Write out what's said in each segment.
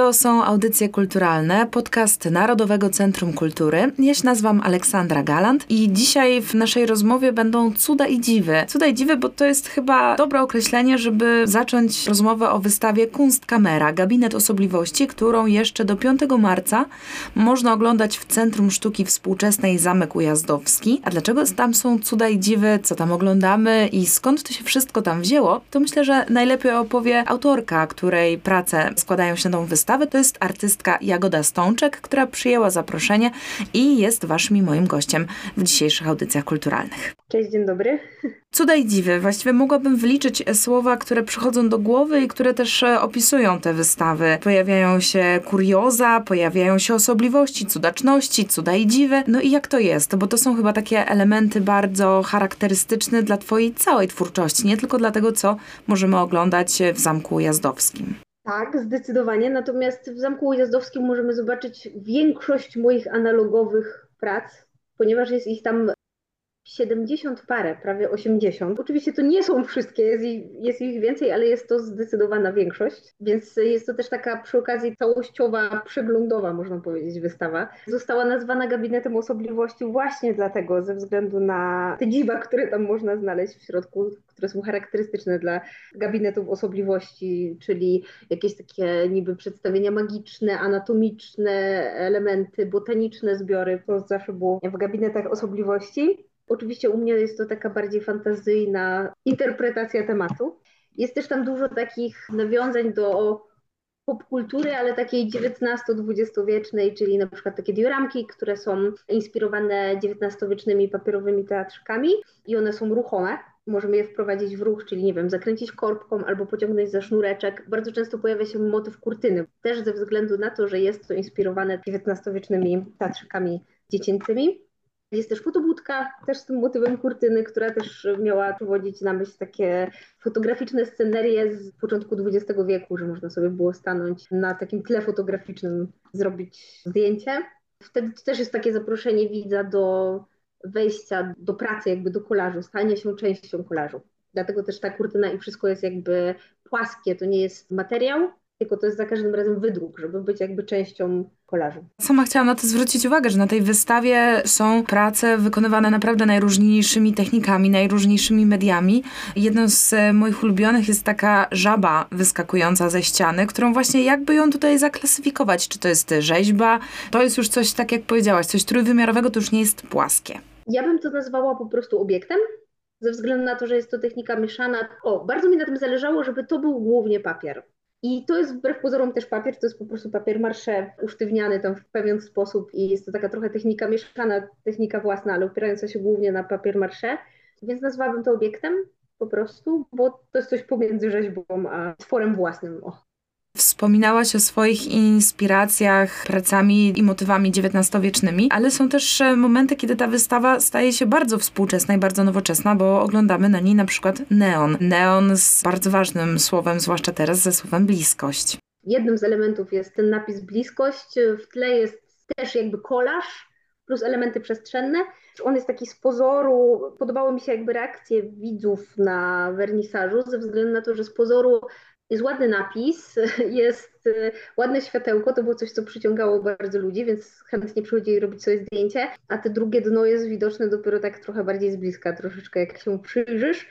To są audycje kulturalne, podcast Narodowego Centrum Kultury. Ja się nazywam Aleksandra Galant i dzisiaj w naszej rozmowie będą cuda i dziwy. Cuda i dziwy, bo to jest chyba dobre określenie, żeby zacząć rozmowę o wystawie Kunstkamera, gabinet osobliwości, którą jeszcze do 5 marca można oglądać w Centrum Sztuki Współczesnej Zamek Ujazdowski. A dlaczego tam są cuda i dziwy, co tam oglądamy i skąd to się wszystko tam wzięło, to myślę, że najlepiej opowie autorka, której prace składają się na tą wystawę wystawy to jest artystka Jagoda Stączek, która przyjęła zaproszenie i jest waszym i moim gościem w dzisiejszych audycjach kulturalnych. Cześć, dzień dobry. Cuda i dziwy. Właściwie mogłabym wyliczyć słowa, które przychodzą do głowy i które też e, opisują te wystawy. Pojawiają się kurioza, pojawiają się osobliwości, cudaczności, cuda i dziwy. No i jak to jest? Bo to są chyba takie elementy bardzo charakterystyczne dla twojej całej twórczości, nie tylko dla tego, co możemy oglądać w Zamku Jazdowskim. Tak, zdecydowanie. Natomiast w Zamku Ujazdowskim możemy zobaczyć większość moich analogowych prac, ponieważ jest ich tam 70 parę, prawie 80. Oczywiście to nie są wszystkie, jest ich, jest ich więcej, ale jest to zdecydowana większość, więc jest to też taka przy okazji całościowa, przeglądowa, można powiedzieć, wystawa. Została nazwana gabinetem osobliwości właśnie dlatego, ze względu na te dziwa, które tam można znaleźć w środku, które są charakterystyczne dla gabinetów osobliwości, czyli jakieś takie niby przedstawienia magiczne, anatomiczne elementy, botaniczne zbiory. To zawsze było w gabinetach osobliwości. Oczywiście u mnie jest to taka bardziej fantazyjna interpretacja tematu. Jest też tam dużo takich nawiązań do popkultury, ale takiej XIX-XX wiecznej, czyli na przykład takie dioramki, które są inspirowane XIX-wiecznymi papierowymi teatrzykami i one są ruchome. Możemy je wprowadzić w ruch, czyli nie wiem, zakręcić korbką albo pociągnąć za sznureczek. Bardzo często pojawia się motyw kurtyny, też ze względu na to, że jest to inspirowane XIX-wiecznymi teatrzykami dziecięcymi. Jest też fotobudka, też z tym motywem kurtyny, która też miała powodzić na myśl takie fotograficzne scenerie z początku XX wieku, że można sobie było stanąć na takim tle fotograficznym, zrobić zdjęcie. Wtedy też jest takie zaproszenie widza do wejścia do pracy, jakby do kolażu, stania się częścią kolażu. Dlatego też ta kurtyna i wszystko jest jakby płaskie, to nie jest materiał, tylko to jest za każdym razem wydruk, żeby być jakby częścią kolażu. Sama chciałam na to zwrócić uwagę, że na tej wystawie są prace wykonywane naprawdę najróżniejszymi technikami, najróżniejszymi mediami. Jedną z e, moich ulubionych jest taka żaba wyskakująca ze ściany, którą właśnie jakby ją tutaj zaklasyfikować. Czy to jest rzeźba? To jest już coś, tak jak powiedziałaś, coś trójwymiarowego, to już nie jest płaskie. Ja bym to nazwała po prostu obiektem, ze względu na to, że jest to technika mieszana. O, bardzo mi na tym zależało, żeby to był głównie papier. I to jest wbrew pozorom też papier, to jest po prostu papier marsze usztywniany tam w pewien sposób i jest to taka trochę technika mieszana, technika własna, ale opierająca się głównie na papier marsze, więc nazwałabym to obiektem po prostu, bo to jest coś pomiędzy rzeźbą a tworem własnym. O. Wspominałaś o swoich inspiracjach, pracami i motywami XIX-wiecznymi, ale są też e, momenty, kiedy ta wystawa staje się bardzo współczesna i bardzo nowoczesna, bo oglądamy na niej na przykład neon. Neon z bardzo ważnym słowem, zwłaszcza teraz ze słowem bliskość. Jednym z elementów jest ten napis bliskość, w tle jest też jakby kolaż plus elementy przestrzenne. On jest taki z pozoru, podobało mi się jakby reakcje widzów na wernisażu, ze względu na to, że z pozoru jest ładny napis, jest y, ładne światełko, to było coś, co przyciągało bardzo ludzi, więc chętnie przychodzili robić sobie zdjęcie, a te drugie dno jest widoczne dopiero tak trochę bardziej z bliska, troszeczkę jak się przyjrzysz.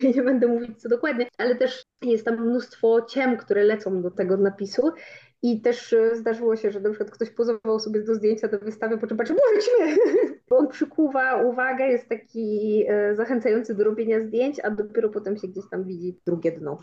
Nie będę mówić co dokładnie, ale też jest tam mnóstwo ciem, które lecą do tego napisu. I też y, zdarzyło się, że na przykład ktoś pozował sobie do zdjęcia do wystawy, po czym patrzy, Bo on przykuwa uwagę, jest taki y, zachęcający do robienia zdjęć, a dopiero potem się gdzieś tam widzi drugie dno.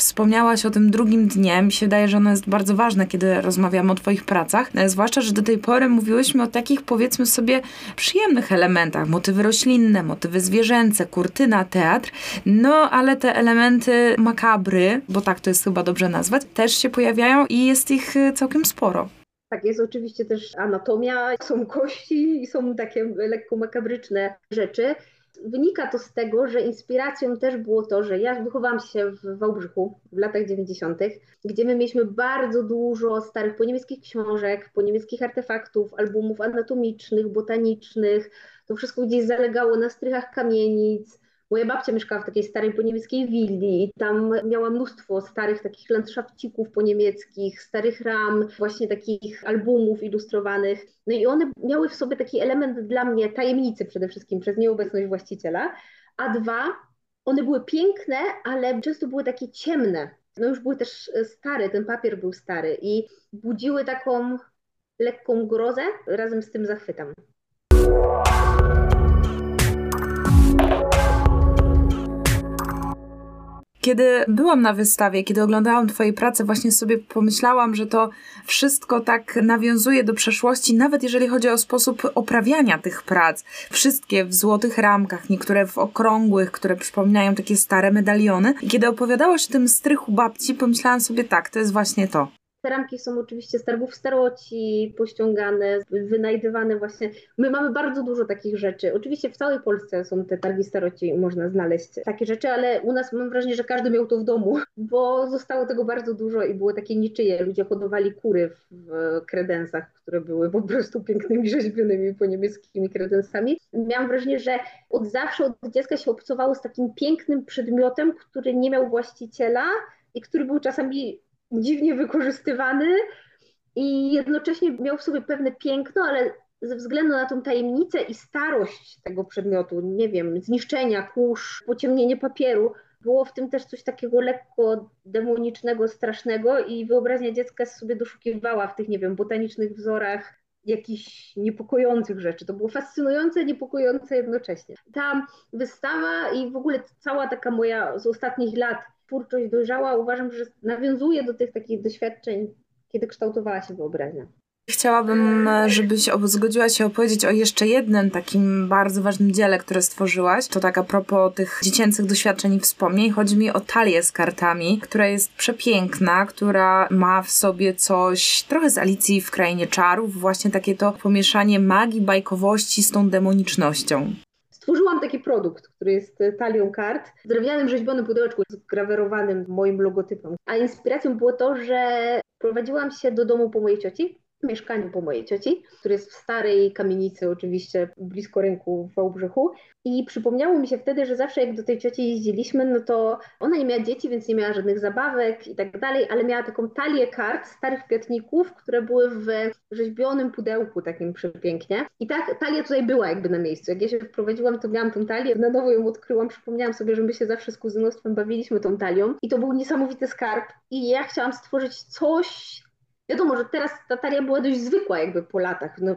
Wspomniałaś o tym drugim dnie. Mi się wydaje, że ono jest bardzo ważne, kiedy rozmawiamy o Twoich pracach. E, zwłaszcza, że do tej pory mówiłyśmy o takich, powiedzmy sobie, przyjemnych elementach. Motywy roślinne, motywy zwierzęce, kurtyna, teatr. No, ale te elementy makabry, bo tak to jest chyba dobrze nazwać, też się pojawiają i jest ich e, całkiem sporo. Tak, jest oczywiście też anatomia, są kości i są takie lekko makabryczne rzeczy. Wynika to z tego, że inspiracją też było to, że ja wychowałam się w Wałbrzychu w latach 90., gdzie my mieliśmy bardzo dużo starych poniemieckich książek, poniemieckich artefaktów, albumów anatomicznych, botanicznych. To wszystko gdzieś zalegało na strychach kamienic, Moja babcia mieszkała w takiej starej poniemieckiej willi i tam miała mnóstwo starych takich landszafcików poniemieckich, starych ram, właśnie takich albumów ilustrowanych. No i one miały w sobie taki element dla mnie tajemnicy przede wszystkim przez nieobecność właściciela, a dwa, one były piękne, ale często były takie ciemne. No już były też stare, ten papier był stary i budziły taką lekką grozę razem z tym zachwytem. Kiedy byłam na wystawie, kiedy oglądałam Twoje prace, właśnie sobie pomyślałam, że to wszystko tak nawiązuje do przeszłości, nawet jeżeli chodzi o sposób oprawiania tych prac. Wszystkie w złotych ramkach, niektóre w okrągłych, które przypominają takie stare medaliony. I kiedy opowiadałaś o tym strychu babci, pomyślałam sobie tak, to jest właśnie to. Te ramki są oczywiście z targów staroci, pościągane, wynajdywane właśnie. My mamy bardzo dużo takich rzeczy. Oczywiście w całej Polsce są te targi staroci, można znaleźć takie rzeczy, ale u nas mam wrażenie, że każdy miał to w domu, bo zostało tego bardzo dużo i było takie niczyje. Ludzie hodowali kury w kredensach, które były po prostu pięknymi rzeźbionymi po niemieckimi kredensami. Miałam wrażenie, że od zawsze, od dziecka się obcowało z takim pięknym przedmiotem, który nie miał właściciela i który był czasami dziwnie wykorzystywany i jednocześnie miał w sobie pewne piękno, ale ze względu na tą tajemnicę i starość tego przedmiotu, nie wiem, zniszczenia, kurz, pociemnienie papieru, było w tym też coś takiego lekko demonicznego, strasznego i wyobraźnia dziecka sobie doszukiwała w tych, nie wiem, botanicznych wzorach jakichś niepokojących rzeczy. To było fascynujące, niepokojące jednocześnie. Ta wystawa i w ogóle cała taka moja z ostatnich lat twórczość dojrzała, uważam, że nawiązuje do tych takich doświadczeń, kiedy kształtowała się wyobraźnia. Chciałabym, żebyś zgodziła się opowiedzieć o jeszcze jednym takim bardzo ważnym dziele, które stworzyłaś. To tak a propos tych dziecięcych doświadczeń i wspomnień. Chodzi mi o talię z kartami, która jest przepiękna, która ma w sobie coś trochę z Alicji w Krainie Czarów, właśnie takie to pomieszanie magii, bajkowości z tą demonicznością stworzyłam taki produkt, który jest talią kart w drewnianym rzeźbionym pudełeczku grawerowanym moim logotypem. A inspiracją było to, że prowadziłam się do domu po mojej cioci mieszkaniu po mojej cioci, który jest w starej kamienicy, oczywiście blisko rynku w Wałbrzychu. I przypomniało mi się wtedy, że zawsze jak do tej cioci jeździliśmy, no to ona nie miała dzieci, więc nie miała żadnych zabawek i tak dalej, ale miała taką talię kart starych piatników, które były w rzeźbionym pudełku takim przepięknie. I tak talia tutaj była jakby na miejscu. Jak ja się wprowadziłam, to miałam tą talię, na nowo ją odkryłam, przypomniałam sobie, że my się zawsze z kuzynostwem bawiliśmy tą talią i to był niesamowity skarb. I ja chciałam stworzyć coś Wiadomo, że teraz ta talia była dość zwykła jakby po latach. No,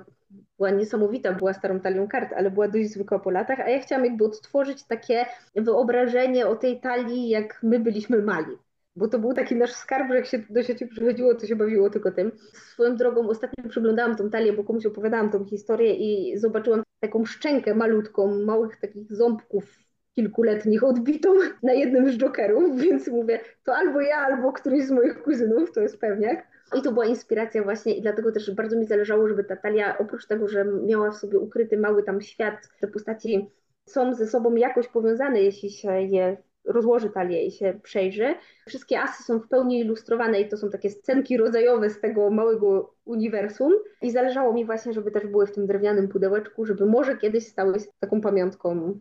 była niesamowita, była starą talią kart, ale była dość zwykła po latach, a ja chciałam jakby odtworzyć takie wyobrażenie o tej talii, jak my byliśmy mali. Bo to był taki nasz skarb, że jak się do sieci przychodziło, to się bawiło tylko tym. Swoją drogą ostatnio przyglądałam tą talię, bo komuś opowiadałam tą historię i zobaczyłam taką szczękę malutką, małych takich ząbków kilkuletnich odbitą na jednym z jokerów, więc mówię, to albo ja, albo któryś z moich kuzynów, to jest pewniak. I to była inspiracja właśnie i dlatego też bardzo mi zależało, żeby ta talia, oprócz tego, że miała w sobie ukryty mały tam świat, te postaci są ze sobą jakoś powiązane, jeśli się je rozłoży talię i się przejrzy. Wszystkie asy są w pełni ilustrowane i to są takie scenki rodzajowe z tego małego uniwersum. I zależało mi właśnie, żeby też były w tym drewnianym pudełeczku, żeby może kiedyś stały się taką pamiątką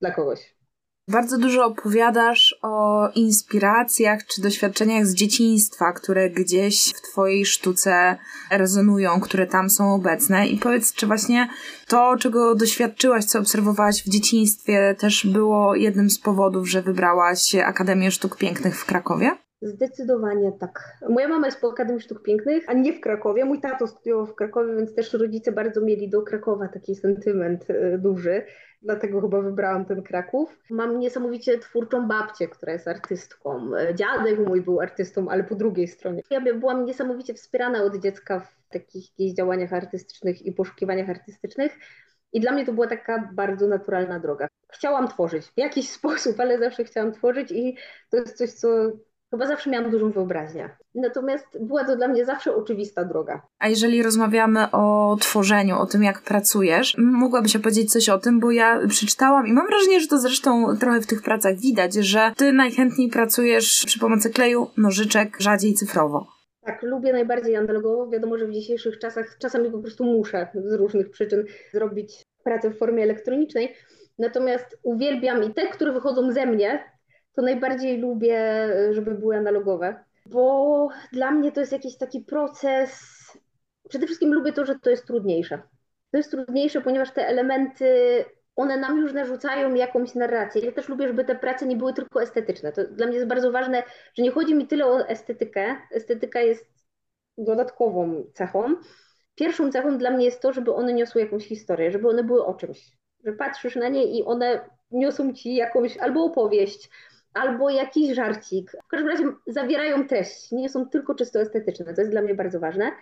dla kogoś. Bardzo dużo opowiadasz o inspiracjach czy doświadczeniach z dzieciństwa, które gdzieś w Twojej sztuce rezonują, które tam są obecne. I powiedz, czy właśnie to, czego doświadczyłaś, co obserwowałaś w dzieciństwie, też było jednym z powodów, że wybrałaś Akademię Sztuk Pięknych w Krakowie? Zdecydowanie tak. Moja mama jest po Akademii Sztuk Pięknych, a nie w Krakowie. Mój tato studiował w Krakowie, więc też rodzice bardzo mieli do Krakowa taki sentyment y, duży dlatego chyba wybrałam ten Kraków. Mam niesamowicie twórczą babcię, która jest artystką. Dziadek mój był artystą, ale po drugiej stronie. Ja byłam niesamowicie wspierana od dziecka w takich działaniach artystycznych i poszukiwaniach artystycznych. I dla mnie to była taka bardzo naturalna droga. Chciałam tworzyć w jakiś sposób, ale zawsze chciałam tworzyć i to jest coś, co Chyba zawsze miałam dużą wyobraźnię. Natomiast była to dla mnie zawsze oczywista droga. A jeżeli rozmawiamy o tworzeniu, o tym, jak pracujesz, mogłabyś opowiedzieć coś o tym, bo ja przeczytałam i mam wrażenie, że to zresztą trochę w tych pracach widać, że ty najchętniej pracujesz przy pomocy kleju, nożyczek, rzadziej cyfrowo. Tak, lubię najbardziej analogowo. Wiadomo, że w dzisiejszych czasach czasami po prostu muszę z różnych przyczyn zrobić pracę w formie elektronicznej, Natomiast uwielbiam i te, które wychodzą ze mnie, to najbardziej lubię, żeby były analogowe, bo dla mnie to jest jakiś taki proces. Przede wszystkim lubię to, że to jest trudniejsze. To jest trudniejsze, ponieważ te elementy, one nam już narzucają jakąś narrację. Ja też lubię, żeby te prace nie były tylko estetyczne. To dla mnie jest bardzo ważne, że nie chodzi mi tyle o estetykę. Estetyka jest dodatkową cechą. Pierwszą cechą dla mnie jest to, żeby one niosły jakąś historię, żeby one były o czymś. Że patrzysz na nie i one niosą ci jakąś albo opowieść, albo jakiś żarcik. W każdym razie zawierają treść, nie są tylko czysto estetyczne. To jest dla mnie bardzo ważne.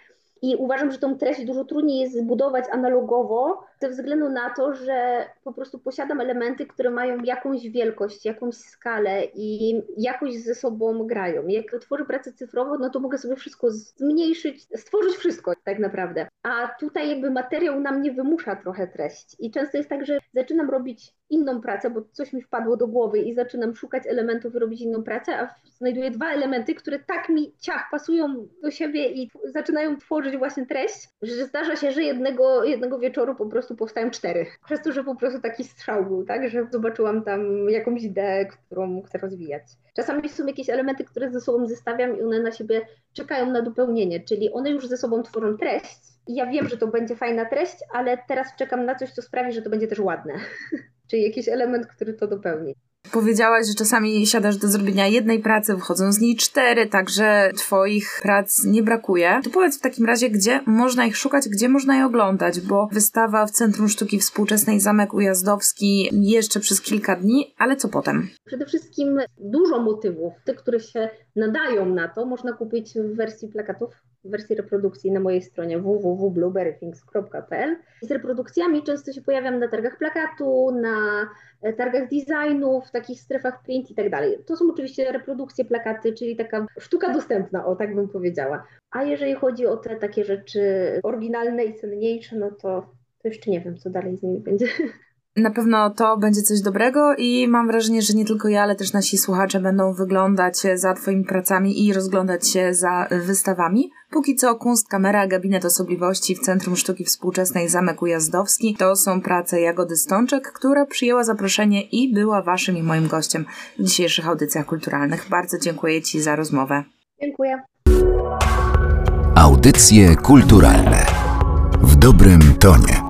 I uważam, że tą treść dużo trudniej jest zbudować analogowo, ze względu na to, że po prostu posiadam elementy, które mają jakąś wielkość, jakąś skalę i jakoś ze sobą grają. Jak tworzę pracę cyfrową, no to mogę sobie wszystko zmniejszyć, stworzyć wszystko tak naprawdę. A tutaj jakby materiał na mnie wymusza trochę treść. I często jest tak, że zaczynam robić inną pracę, bo coś mi wpadło do głowy i zaczynam szukać elementów i robić inną pracę, a znajduję dwa elementy, które tak mi ciach pasują do siebie i zaczynają tworzyć właśnie treść, że zdarza się, że jednego, jednego wieczoru po prostu powstają cztery. Przez to, że po prostu taki strzał był, tak, że zobaczyłam tam jakąś ideę, którą chcę rozwijać. Czasami są jakieś elementy, które ze sobą zestawiam i one na siebie czekają na dopełnienie, czyli one już ze sobą tworzą treść, i ja wiem, że to będzie fajna treść, ale teraz czekam na coś, co sprawi, że to będzie też ładne. Czyli jakiś element, który to dopełni. Powiedziałaś, że czasami siadasz do zrobienia jednej pracy, wychodzą z niej cztery, także twoich prac nie brakuje. To powiedz w takim razie, gdzie można ich szukać, gdzie można je oglądać, bo wystawa w Centrum Sztuki Współczesnej Zamek Ujazdowski jeszcze przez kilka dni, ale co potem? Przede wszystkim dużo motywów, tych, które się nadają na to, można kupić w wersji plakatów w wersji reprodukcji na mojej stronie www.blueberrythings.pl. Z reprodukcjami często się pojawiam na targach plakatu, na e, targach designu, w takich strefach print i tak dalej. To są oczywiście reprodukcje, plakaty, czyli taka sztuka dostępna, o tak bym powiedziała. A jeżeli chodzi o te takie rzeczy oryginalne i cenniejsze, no to, to jeszcze nie wiem, co dalej z nimi będzie. Na pewno to będzie coś dobrego i mam wrażenie, że nie tylko ja, ale też nasi słuchacze będą wyglądać za Twoimi pracami i rozglądać się za wystawami. Póki co Kunstkamera, Gabinet Osobliwości w Centrum Sztuki Współczesnej Zamek Ujazdowski to są prace Jagody Stączek, która przyjęła zaproszenie i była Waszym i moim gościem w dzisiejszych audycjach kulturalnych. Bardzo dziękuję Ci za rozmowę. Dziękuję. Audycje kulturalne w dobrym tonie.